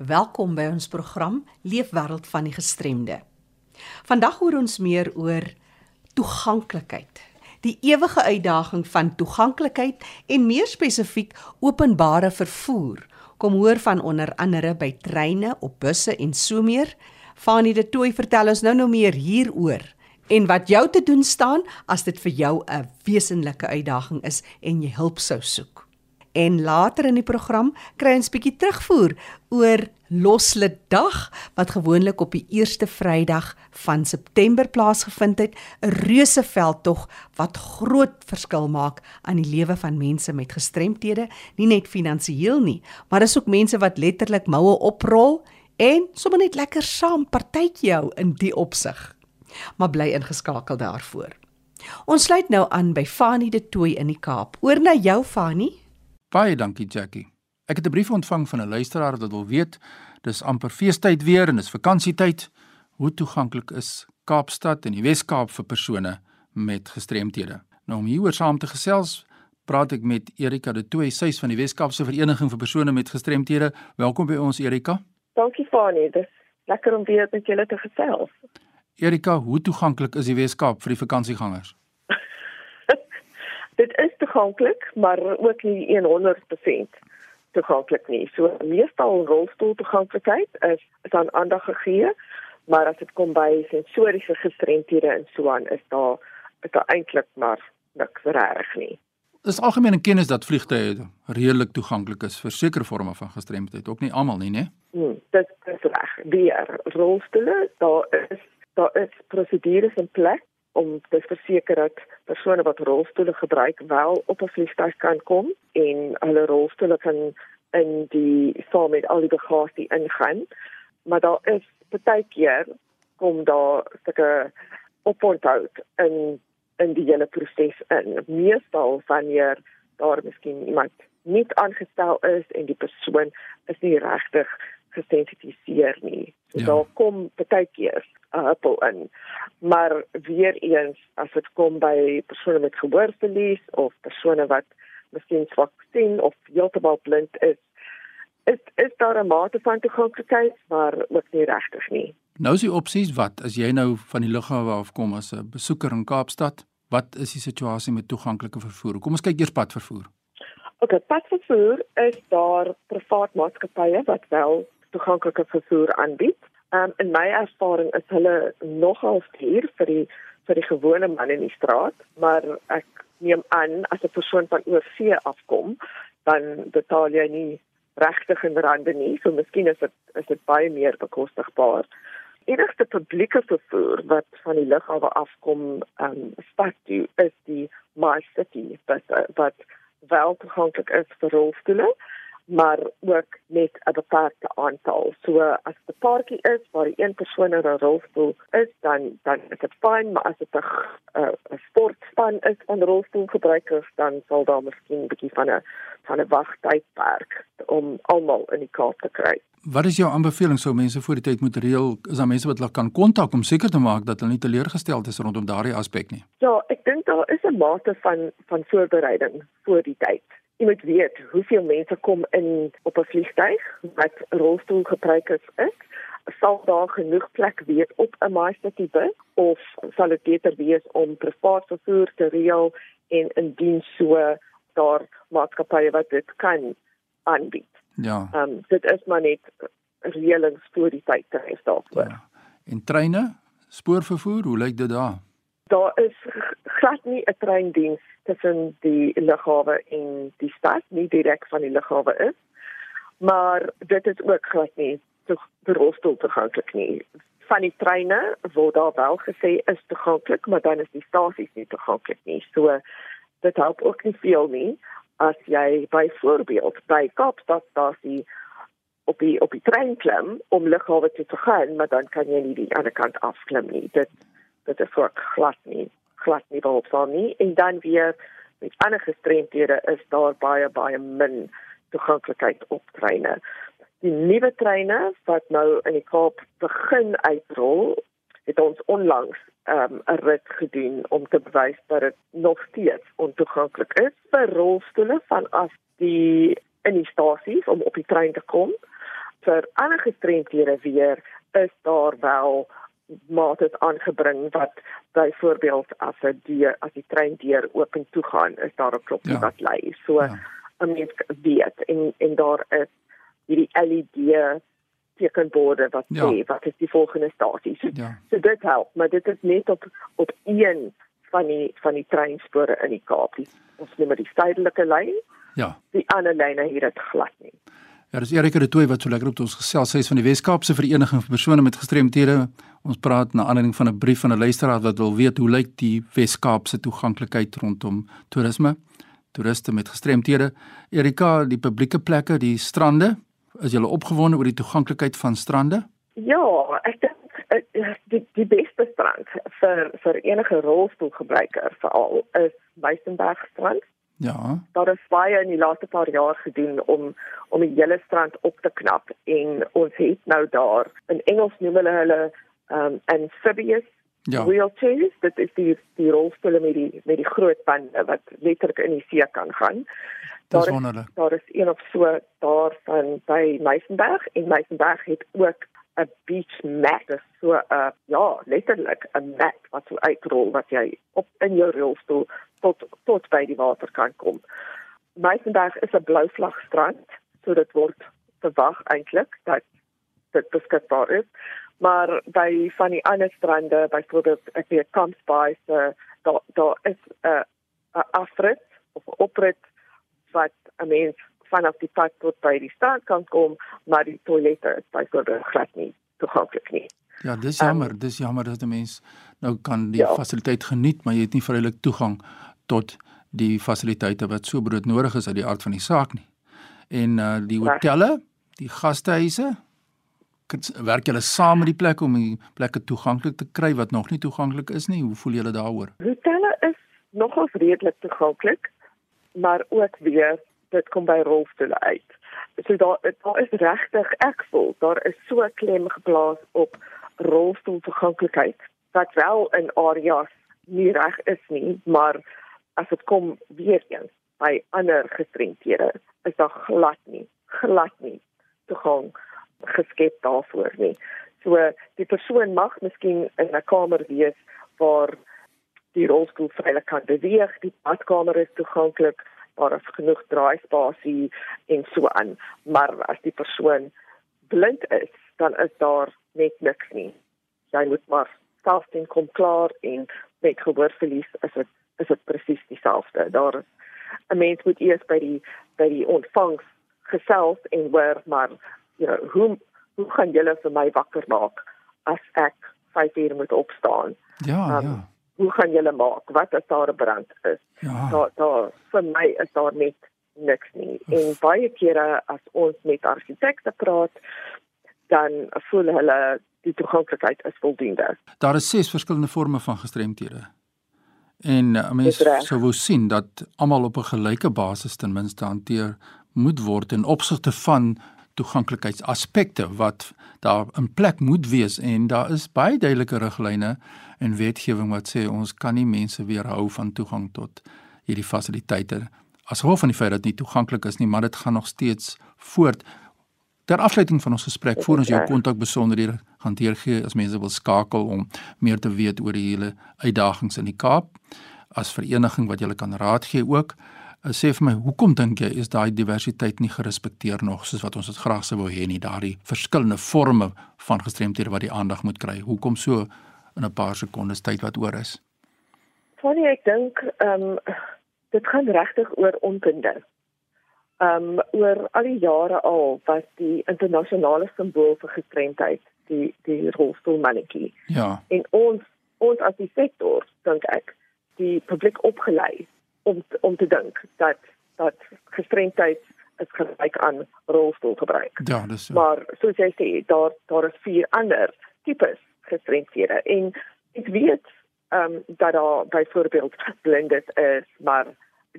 Welkom by ons program Leefwêreld van die Gestremde. Vandag hoor ons meer oor toeganklikheid. Die ewige uitdaging van toeganklikheid en meer spesifiek openbare vervoer. Kom hoor van onder andere by treine, op busse en so meer. Fanie de Tooi vertel ons nou nou meer hieroor en wat jou te doen staan as dit vir jou 'n wesenlike uitdaging is en jy hulp sou soek. En later in die program kry ons bietjie terugvoer oor Loslid Dag wat gewoonlik op die eerste Vrydag van September plaasgevind het, 'n reuse veldtog wat groot verskil maak aan die lewe van mense met gestremthede, nie net finansiëel nie, maar dis ook mense wat letterlik moue oprol en sommer net lekker saam partytjie hou in die opsig. Maar bly ingeskakel daarvoor. Ons sluit nou aan by Fanie de Tooi in die Kaap. Oor na jou Fanie. Baie dankie Jackie. Ek het 'n brief ontvang van 'n luisteraar wat wil weet, dis amper feestyd weer en dis vakansietyd, hoe toeganklik is Kaapstad en die Wes-Kaap vir persone met gestremthede. Nou om hieroor saam te gesels, praat ek met Erika de Tooy, sy is van die Wes-Kaapse Vereniging vir persone met gestremthede. Welkom by ons Erika. Dankie Fanie, dis lekker om weer met julle te gesels. Erika, hoe toeganklik is die Wes-Kaap vir die vakansiegangers? Dit is toeganklik, maar ook nie 100% toeganklik nie. So meestal rolstoel toeganklikheid is is aan aandag gegee, maar as dit kom by sensoriese gestremthede en so aan is daar is daar eintlik maar niks reg nie. Dis algemene kennis dat vliegtye redelik toeganklik is vir sekere forme van gestremdheid, ook nie almal nie, né? Hmm, dit is reg. Die rolstoele, daar is daar is prosedures in plek om te verseker dat persone wat rolstoele gebruik wel op 'n vliegtuig kan kom en hulle rolstoele kan in die saam met al die bagasie ingaan. Maar daar is baie keer kom daar sulke oponthou in in die hele proses in. Meestal wanneer daar miskien iemand nie aangestel is en die persoon is nie regtig gesensitiseer nie. So ja. daar kom baie keer 'n huppel in. Maar weer eens as dit kom by persone met gehoorverlies of persone wat miskien swak sien of heeltemal blind is, is is daar 'n mate van toeganklikheid, maar ook nie regtig nie. Nou is die opsies wat as jy nou van die lughawe af kom as 'n besoeker in Kaapstad, wat is die situasie met toeganklike vervoer? Kom ons kyk eers padvervoer. OK, padvervoer is daar privaat maatskappye wat wel toeganklike vervoer aanbied. Um, in my ervaring is hulle nogal duur vir die vir die gewone man in die straat, maar ek neem aan as 'n persoon van oorsee afkom, dan betaal jy nie regtig in rande nie, so miskien is dit is dit baie meer bekostigbaar. Enigste publieke vervoer wat van die lughawe afkom, ehm um, stad toe is die My City, wat wat wel toeganklik is vir rolstoele maar ook met 'n beperkte aantal. So as dit 'n paartjie is waar die een persoon in 'n rolstoel is, dan dan is dit fyn, maar as dit 'n 'n sportspan is van rolstoelgebruikers, dan sal daar miskien 'n bietjie van 'n van 'n wagtydperk om almal in die Kaap te kry. Wat is jou aanbeveling sou mense voor die tyd moet reël? Is daar mense wat hulle kan kontak om seker te maak dat hulle nie teleurgesteld is rondom daardie aspek nie? Ja, ek dink daar is 'n mate van van voorbereiding voor die tyd jy moet weet hoeveel mense kom in op 'n vliegtuig wat rolstoelgebruikers is. Sal daar genoeg plek wees op 'n MyCity bus of sal dit beter wees om privaat vervoer te reël en indien so daar maatskappye wat dit kan aanbied. Ja. Ehm um, dit is maar net reëlings voor die tyd te hê daarvoor. Ja. En treine, spoorvervoer, hoe lyk dit daar? Daar is glad nie 'n treindiens tussen die lughawe en die stad, nie direk van die lughawe is. Maar dit is ook glad nie so verrostel toeganklik nie. Van die treine word daar wel gesê is toeganklik, maar dan is die stasies nie toeganklik nie. So dit help ook nie veel nie as jy byvoorbeeld by Kaapstad stasie op die op die trein klim om lughawe toe te gaan, maar dan kan jy nie die ander kant afklim nie. Dit dit is ook glad nie glad nie behulpsaam nie en dan weer met ander gestremdhede is daar baie baie min toeganklikheid op treine. Die nuwe treine wat nou in die Kaap begin uitrol, het ons onlangs um, 'n um, rit gedoen om te bewys dat dit nog steeds ontoeganklik is vir rolstoele van as die in die stasies om op die trein te kom. vir ander gestremdhede weer is daar wel maatreëls aangebring wat byvoorbeeld as 'n deur as die trein deur oop en toe gaan is daar 'n klokkie ja. wat lui. So ja. 'n mens weet en en daar is hierdie LED tekenborde wat ja. sê wat is die volgende stasie. So, ja. so dit help, maar dit is net op op een van die van die treinspore in die Kaap. Die, ons noem dit die suidelike lyn. Ja. Die ander lyne hier het glad nie. Ja, dis Erika de Tooy wat so lekker op ons gesels. Sy is van die Wes-Kaapse Vereniging vir persone met gestremthede. Ons praat na aanleiding van 'n brief van 'n luisteraar wat wil weet hoe lyk die Wes-Kaapse toeganklikheid rondom toerisme, toeriste met gestremthede. Erika, die publieke plekke, die strande, is jy opgewonde oor die toeganklikheid van strande? Ja, ek dink eh, die die beste strand vir vir enige rolstoelgebruiker veral is Meisenberg strand. Ja. Daar is baie in die laaste paar jaar gedoen om om die hele strand op te knap en ons het nou daar in Engels noem hulle hulle um amphibious ja. wheelchairs dit is die die rolstoele met die met die groot bande wat letterlik in die see kan gaan. Daar is. Daar is een of so daar van by Meisenberg en Meisenberg het ook 'n beach mat dis so 'n uh, ja letterlik 'n mat wat so uitrol wat jy op in jou rolstoel tot tot by die water kan kom. Meisenberg is 'n blou vlag strand so dit word verwag eintlik dat dit beskikbaar is maar by van die ander strande byvoorbeeld ek weet Camps Bay se daar daar is 'n 'n afrit of oprit wat 'n mens vanaf die pad tot by die strand kan kom maar die toilette is byvoorbeeld glad nie toeganklik nie. Ja, dis jammer, um, dis jammer dat 'n mens nou kan die ja. fasiliteit geniet, maar jy het nie vrylik toegang tot die fasiliteite wat so broodnodig is uit die aard van die saak nie. En uh die hotelle, die gastehuise, werk julle saam met die plekke om die plekke toeganklik te kry wat nog nie toeganklik is nie? Hoe voel julle daaroor? Hotelle is nogals redelik toeganklik, maar ook weer dit kom by rolstoele uit. So daar daar is regtig ek voel daar is so klem geplaas op rolstoel toeganklikheid wat wel in areas nie reg is nie, maar as dit kom weer eens by ander gestremdhede is daar glad nie, glad nie toegang geskep daarvoor nie. So die persoon mag miskien in 'n kamer wees waar die rolstoel vrylik kan beweeg, die badkamer is toeganklik, daar is genoeg draaispasie en so aan, maar as die persoon blind is, dan is daar net niks nie. Jy moet maar self ding kom klaar en met gehoorverlies is dit is dit presies dieselfde. Daar is 'n mens moet eers by die by die ontvangs gesels en hoor maar you know, hoe hoe gaan julle vir my wakker maak as ek 5 uur moet opstaan? Ja, um, ja. Hoe gaan julle maak? Wat as daar 'n brand is? Ja. Daar daar vir my is daar net niks nie. En baie kere as ons met argitekte praat, dan voel hulle die toeganklikheid is voldoende. Daar is ses verskillende forme van gestremthede. En uh, mense sou wou sien dat almal op 'n gelyke basis ten minste hanteer moet word in opsigte van toeganklikheidsaspekte wat daar in plek moet wees en daar is baie duidelike riglyne en wetgewing wat sê ons kan nie mense weerhou van toegang tot hierdie fasiliteite as gevolg van die feit dat dit nie toeganklik is nie maar dit gaan nog steeds voort. Ter afsluiting van ons gesprek voor ons jou kontak besonderhede gaan deurgee as mense wil skakel om meer te weet oor die hele uitdagings in die Kaap as vereniging wat jy kan raad gee ook Uh, sê vir my, hoekom dink jy is daai diversiteit nie gerespekteer nog soos wat ons dit graag sou wou hê nie, daardie verskillende forme van gestremdhede wat die aandag moet kry? Hoekom so in 'n paar sekondes tyd wat oor is? Sorry, ek dink ehm um, dit gaan regtig oor onkunde. Ehm um, oor al die jare al was die internasionale simbool vir gestremdheid die die rolstoelmannetjie. Ja. En ons ons as die sektor dink ek die publiek opgelei om om te dink dat dat gestremdheid is gelyk aan rolstoelgebruik. Ja, dis so. Maar soos jy sê, daar daar is vier ander tipes gestremdhede en ek weet ehm um, dat daar byvoorbeeld blindes is, maar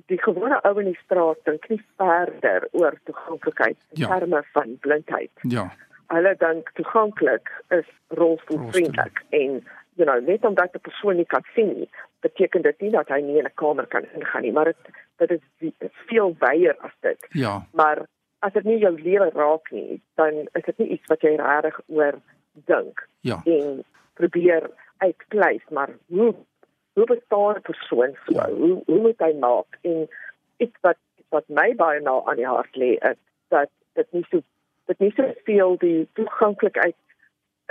die gewone ou in die straat dink nie verder oor toeganklikheid in ja. terme van blindheid. Ja. Hulle dink toeganklik is rolstoelvriendelik en you know, net omdat 'n persoon nie kan sien nie, beteken dit nie dat hy nie in 'n kamer kan ingaan nie, maar dit dit is veel wyer as dit. Ja. Maar as dit nie jou lewe raak nie, dan is dit nie iets wat jy regtig oor dink. Ja. En probeer uitkleis, maar hoe hoe bestaan 'n persoon so? Ja. Hoe hoe moet hy maak? En iets wat wat my baie nou aan die hart lê is dat dit nie so dit nie so veel die toeganklikheid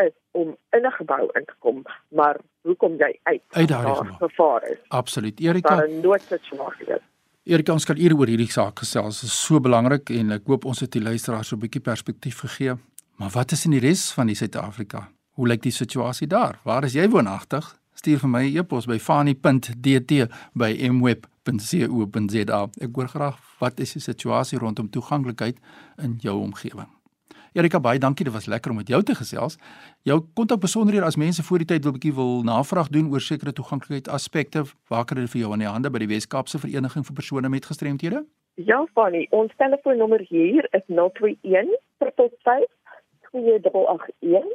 is om in 'n gebou in te kom, maar hoe kom jy uit? Uit daardie gevaar is. Absoluut. Erika. Daar 'n noodsituasie is. Erika, ons kan hier oor hierdie saak gesels. Dit is so belangrik en ek hoop ons het die luisteraars so 'n bietjie perspektief gegee. Maar wat is in die res van die Suid-Afrika? Hoe lyk die situasie daar? Waar is jy woonagtig? Stuur vir my 'n e-pos by fani.dt by mweb.co.za. Ek hoor graag wat is die situasie rondom toeganklikheid in jou omgewing? Erika baie dankie, dit was lekker om met jou te gesels. Jou kontak besonderhede as mense voor die tyd wil bietjie wil navraag doen oor sekere toeganklikheid aspekte, waar kan hulle vir jou aan die hande by die Wes-Kaapse Vereniging vir persone met gestremthede? Ja, Fanny, ons telefoonnommer hier is 021 355 2881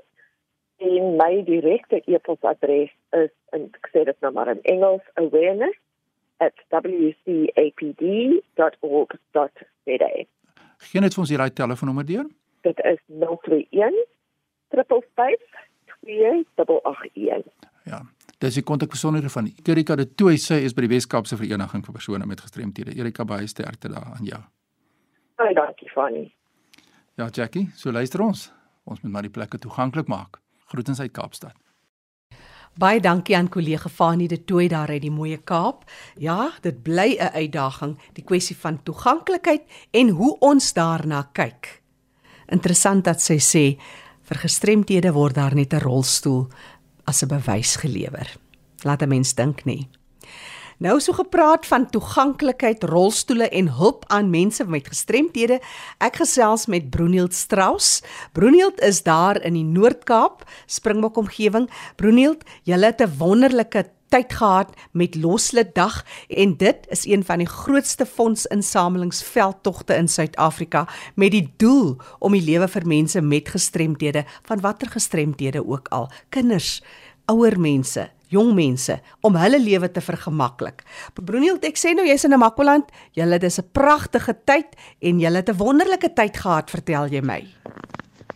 en my direkte e-posadres is en ek sê dit nou maar in Engels awareness@wcapd.org.za. Geen net vir ons hierdie telefoonnommer deur. Dit is 031 355 2881. Ja. Dis die kontakbesonderhede van Erika de Tooi sy is by die Weskaapse Vereniging vir persone met gestremthede. Erika baie sterkte daar aan jou. Baie dankie Fanny. Ja Jackie, so luister ons. Ons moet maar die plekke toeganklik maak. Groetens uit Kaapstad. Baie dankie aan kollega Fanie de Tooi daar uit die mooie Kaap. Ja, dit bly 'n uitdaging, die kwessie van toeganklikheid en hoe ons daarna kyk. Interessant dat sy sê vir gestremdhede word daar net 'n rolstoel as 'n bewys gelewer. Laat 'n mens dink nie. Nou so gepraat van toeganklikheid, rolstoele en hulp aan mense met gestremthede. Ek gesels met Broenield Strauss. Broenield is daar in die Noord-Kaap, Springbok omgewing. Broenield, jy het 'n wonderlike tyd gehad met Loslit Dag en dit is een van die grootste fondsinsamelingsveldtogte in Suid-Afrika met die doel om die lewe vir mense met gestremthede van watter gestremthede ook al, kinders, ouer mense, jong mense om hulle lewe te vergemaklik. Broeniel, ek sê nou jy's in Namakwaland, julle dis 'n pragtige tyd en julle het 'n wonderlike tyd gehad, vertel jy my.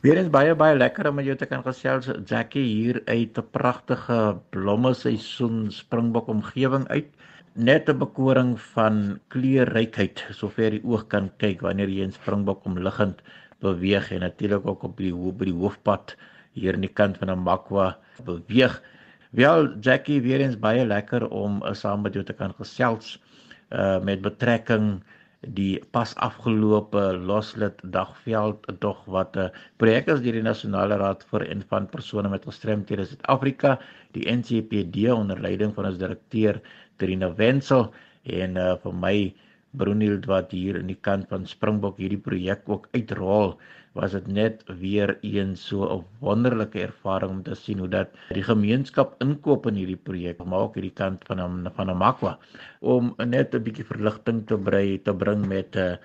Weer is baie baie lekker om met jou te kan gesels Jackie hier uit 'n pragtige blomme seisoen Springbok omgewing uit. Net 'n bekoring van kleurrykheid sover die oog kan kyk wanneer jy in Springbok omliggend beweeg en natuurlik ook op die op die hoofpad hier aan die kant van Namakwa beweeg. Wel Jackie, weer eens baie lekker om uh, saam met jou te kan gesels uh met betrekking die pas afgelope Loslit Dagveld dog wat 'n uh, projek is deur die Nasionale Raad vir en van persone met gestremthede Suid-Afrika, die NCPD onder leiding van ons direkteur Trina Wenzel en uh vir my Brunild wat hier in die kant van Springbok hierdie projek ook uitrol was dit net weer een so 'n wonderlike ervaring om te sien hoe dat die gemeenskap inkoop in hierdie projek maar ook hierdie kant van van Namakwa om net 'n bietjie verligting te brei te bring met 'n uh,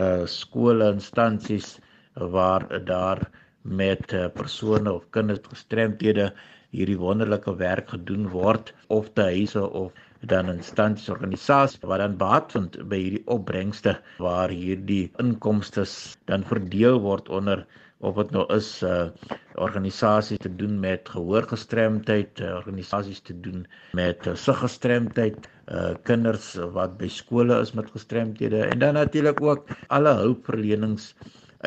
uh, skole instansies waar daar met uh, persone of kinders gestremdhede hierdie wonderlike werk gedoen word of te huise of dan instansies organisasies wat dan baat vind by hierdie opbrengste waar hierdie inkomste dan verdeel word onder of dit nou is uh organisasies te doen met gehoorgestremdheid, uh, organisasies te doen met uh, siggestremdheid, uh kinders wat by skole is met gestremdhede en dan natuurlik ook alle hulpverlenings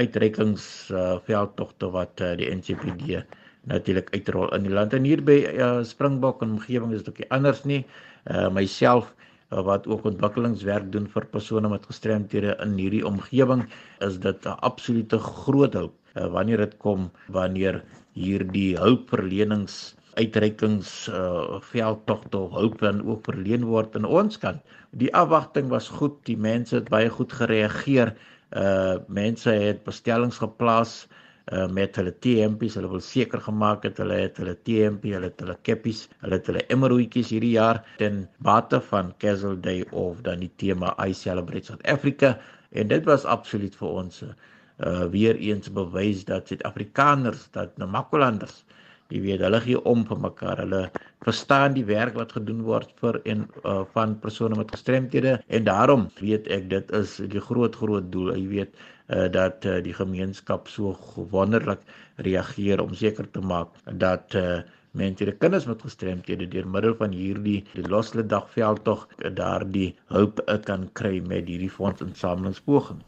uitreikings uh veldtogte wat uh, die NCPD natuurlik uitrol in die land en hier by uh, Springbok en omgewing is dit ook anders nie uh, myself uh, wat ook ontwikkelingswerk doen vir persone met gestremthede in hierdie omgewing is dit 'n absolute groot hulp uh, wanneer dit kom wanneer hierdie hulpverlenings uitreikings uh, veldtogte hulp dan ook verleen word in ons kant. Die afwagting was goed, die mense het baie goed gereageer. Uh mense het bestellings geplaas uh, met hulle TMP's. Hulle wil seker gemaak het hulle het hulle TMP, hulle het hulle keppies, hulle het hulle emmerhoetjies hierdie jaar ten bate van Castle Day of dan die tema I Celebrate South Africa en dit was absoluut vir ons uh weer eens bewys dat Suid-Afrikaners, dat Namakolanders Jy weet, hulle gee om vir mekaar. Hulle verstaan die werk wat gedoen word vir en uh, van persone met gestremthede en daarom weet ek dit is die groot groot doel. Jy weet uh, dat uh, die gemeenskap so wonderlik reageer om seker te maak dat uh, mense die kinders met gestremthede deur middel van hierdie die loslede dagveld tog daardie hulp kan kry met hierdie fondsinsamelingspoging.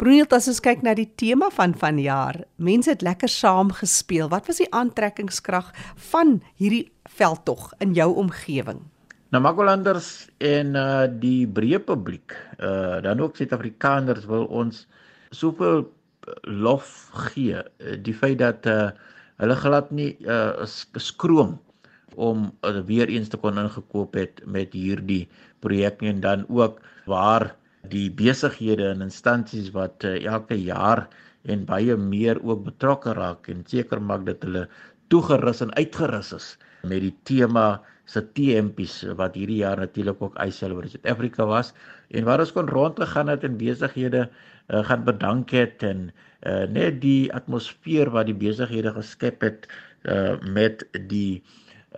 Bruniel, as ons kyk na die tema van vanjaar, mense het lekker saam gespeel. Wat was die aantrekkingskrag van hierdie veldtog in jou omgewing? Nou Magolanders en uh die breë publiek, uh dan ook Suid-Afrikaners wil ons soveel lof gee. Die feit dat uh hulle glad nie uh skroom om uh, weer eens te kon ingekoop het met hierdie projek en dan ook waar die besighede en instansies wat uh, elke jaar en baie meer ook betrokke raak. En seker maak dat hulle toegerus en uitgerus is met die tema se TMP's wat hierdie jaar natuurlik ook Ice Celebration Africa was. En waar ons kon rondgegaan het en besighede uh, gaan bedank het en uh, net die atmosfeer wat die besighede geskep het uh, met die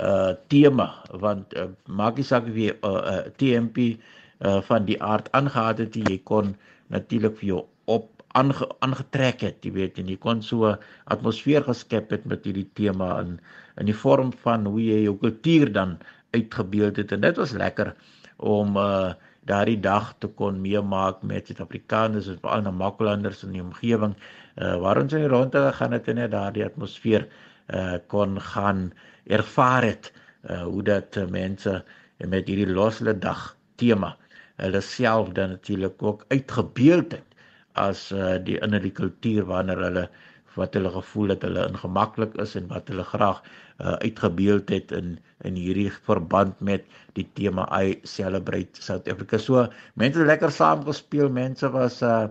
uh tema want uh, maak nie saak wie uh, uh, TMP uh, van die aard aangehad het jy kon natuurlik vir jou op aange, aangetrek het jy weet en jy kon so 'n atmosfeer geskep het met hierdie tema in in die vorm van hoe jy jou kultuur dan uitgebeeld het. En dit was lekker om uh, daardie dag te kon meemaak met Suid-Afrikaners en veral na Makwalanders in die omgewing uh, waar ons in die ronde gegaan het en net daardie atmosfeer uh, kon gaan ervaar het uh, hoe dat uh, mense met hierdie loslede dag tema hulle self dan natuurlik ook uitgebeeld het as uh, die innerlike kultuur wanneer hulle wat hulle gevoel het hulle ingemaklik is en wat hulle graag uh, uitgebeeld het in in hierdie verband met die tema I celebrate South Africa. So mense het lekker saam gespeel. Mense was 'n uh,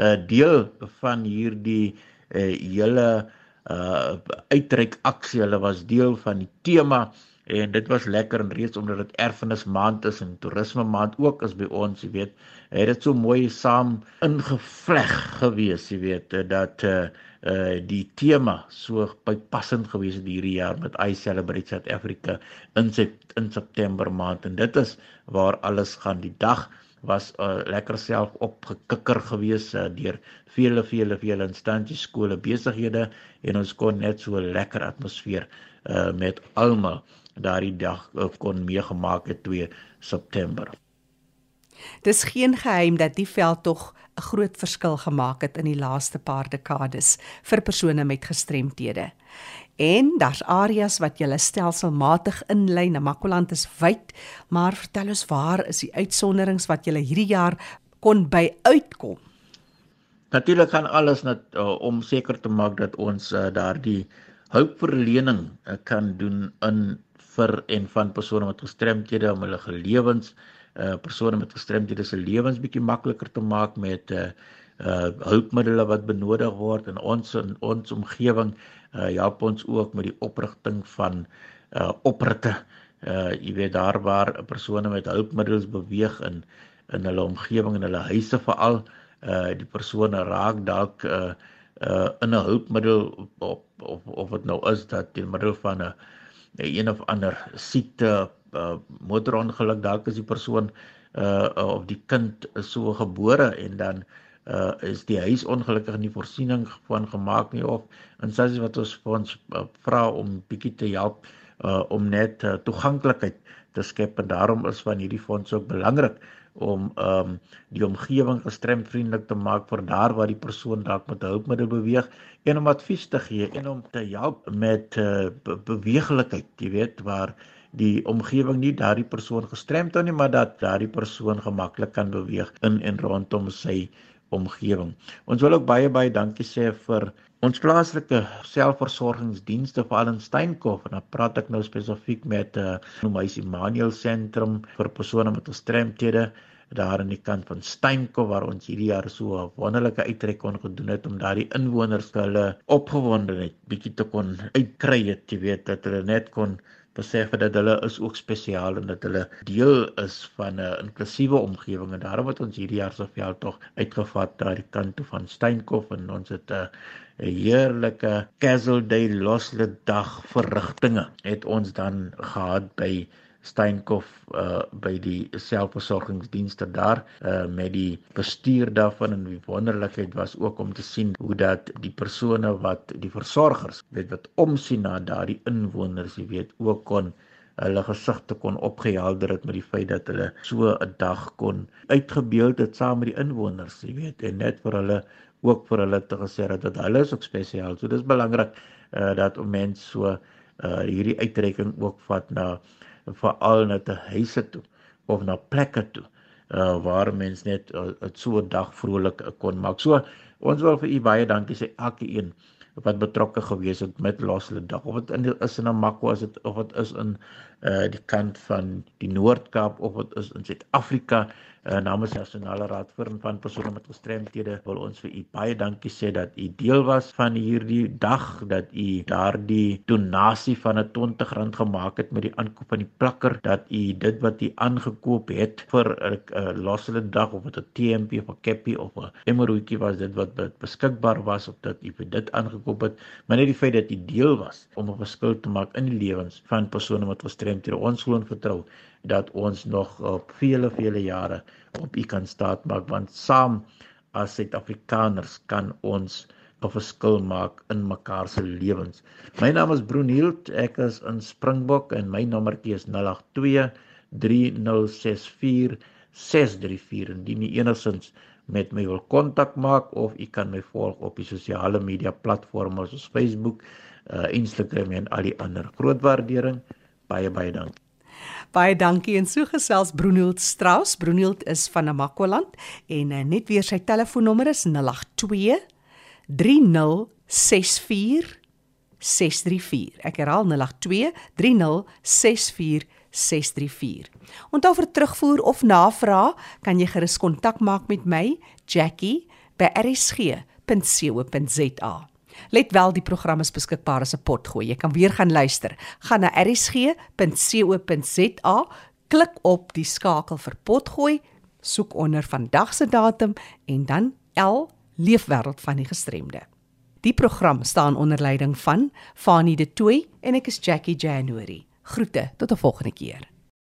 uh, deel van hierdie uh, hele uh, uitreik aksie. Hulle was deel van die tema en dit was lekker en reeds omdat dit erfenis maand is en toerisme maand ook is by ons jy weet het dit so mooi saam ingevleg gewees jy weet dat uh, uh die tema so bypassend gewees het hierdie jaar met I Celebrate South Africa in in September maand. En dit is waar alles gaan. Die dag was uh, lekker self opgekikker gewees uh, deur vele vele vele instansies skole besighede en ons kon net so lekker atmosfeer uh, met almal daardie dag eh, kon meegemaak het 2 September. Dis geen geheim dat die veld tog 'n groot verskil gemaak het in die laaste paar dekades vir persone met gestremthede. En daar's areas wat jy stelselmatig inlei, Namakoland is wyd, maar vertel ons waar is die uitsonderings wat jy hierdie jaar kon by uitkom? Natuurlik gaan alles net uh, om seker te maak dat ons uh, daardie hulpverlening uh, kan doen in vir en van persone met gestremthede om hulle lewens uh persone met gestremthede se lewens bietjie makliker te maak met uh uh hulpmiddels wat benodig word in ons in ons omgewing uh help ons ook met die oprigting van uh opritte uh jy weet daar waar persone met hulpmiddels beweeg in in hulle omgewing en hulle huise veral uh die persone raak dalk uh uh in 'n hulpmiddel of of of wat nou is dat deur middel van 'n uh een of ander siekte, uh, motorongeluk, dalk is die persoon uh of die kind is so gebore en dan uh is die huis ongelukkig nie voorsiening van gemaak nie of en sies wat ons vir ons uh, vra om bietjie te help uh om net uh, toeganklikheid te skep en daarom is van hierdie fonds ook belangrik om ehm um, die omgewing gestremdvriendelik te maak vir daar waar die persoon dalk met hulpmiddel beweeg en om advies te gee en om te help met uh, be beweeglikheid, jy weet, waar die omgewing nie daardie persoon gestremd hou nie, maar dat daardie persoon gemaklik kan beweeg in en rondom sy omgewing. Ons wil ook baie baie dankie sê vir ons plaaslike selfversorgingsdienste vir Allensteinkof en dan praat ek nou spesifiek met 'n uh, Noemhuis Immanuel sentrum vir persone met gestremthede daar aan die kant van Steenkop waar ons hierdie jaar so 'n wonderlike uittrek kon gedoen het om daardie inwoners hulle opgewondenheid bietjie te kon uitkry het jy weet dat hulle net kon besef dat hulle is ook spesiaal en dat hulle deel is van 'n inklusiewe omgewing en daarom het ons hierdie jaar se veld tog uitgevat na die kant toe van Steenkof en ons het 'n 'n heerlike Castle Day Losle dag verrigtinge het ons dan gehad by Steenkof uh by die selfversorgingsdienste daar uh met die bestuur daarvan en die wonderlikheid was ook om te sien hoe dat die persone wat die versorgers weet wat omsien na daardie inwoners jy weet ook kon hulle gesigte kon opgehelder het met die feit dat hulle so 'n dag kon uitgebeeld het saam met die inwoners jy weet en net vir hulle ook vir hulle te gesê dat dit hulle is ook spesiaal so dis belangrik uh dat om mense so uh hierdie uitreiking ook vat na veral na te huise toe of na plekke toe uh, waar mens net uh, so 'n dag vrolik kon maak. So ons wil vir u baie dankie sê elke een wat betrokke gewees het met Loslede dag of dit in is in Namakwa is dit of dit is in uh die kant van die Noord-Kaap of dit is in Suid-Afrika. Uh, namens die Nasionale Raad vir van persone met gestremthede wil ons vir u baie dankie sê dat u deel was van hierdie dag dat u daardie donasie van 'n R20 gemaak het met die aankoop van die plakker dat u dit wat u aangekoop het vir 'n uh, Loslede dag of dit 'n TMP of 'n Cappy of 'n Emeroetjie was dit wat beskikbaar was of dat u vir dit aangekoop het maar net die feit dat u deel was om 'n verskil te maak in die lewens van persone met gestremthede ons glo en vertrou dat ons nog op vele vele jare op u kan staat maak want saam as Suid-Afrikaners kan ons 'n verskil maak in mekaar se lewens. My naam is Broenhild, ek is in Springbok en my nommertjie is 082 3064 634 indien jy enigsins met my wil kontak maak of u kan my volg op die sosiale media platforms soos Facebook, uh, Instagram en al die ander. Groot waardering. Baie baie dankie. Baie dankie en so gesels Broenhild Strauss. Broenhild is van Namakwaland en uh, net weer sy telefoonnommer is 082 3064 634. Ek herhaal 082 3064 634. Onthou vir terugvoer of navraag kan jy gerus kontak maak met my, Jackie, by rsg.co.za. Let wel die program is beskikbaar as 'n potgooi. Jy kan weer gaan luister. Gaan na rsg.co.za, klik op die skakel vir potgooi, soek onder vandag se datum en dan L Leefwêreld van die gestremde. Die program staan onder leiding van Fanie De Tooy en ek is Jackie January. Groete tot 'n volgende keer.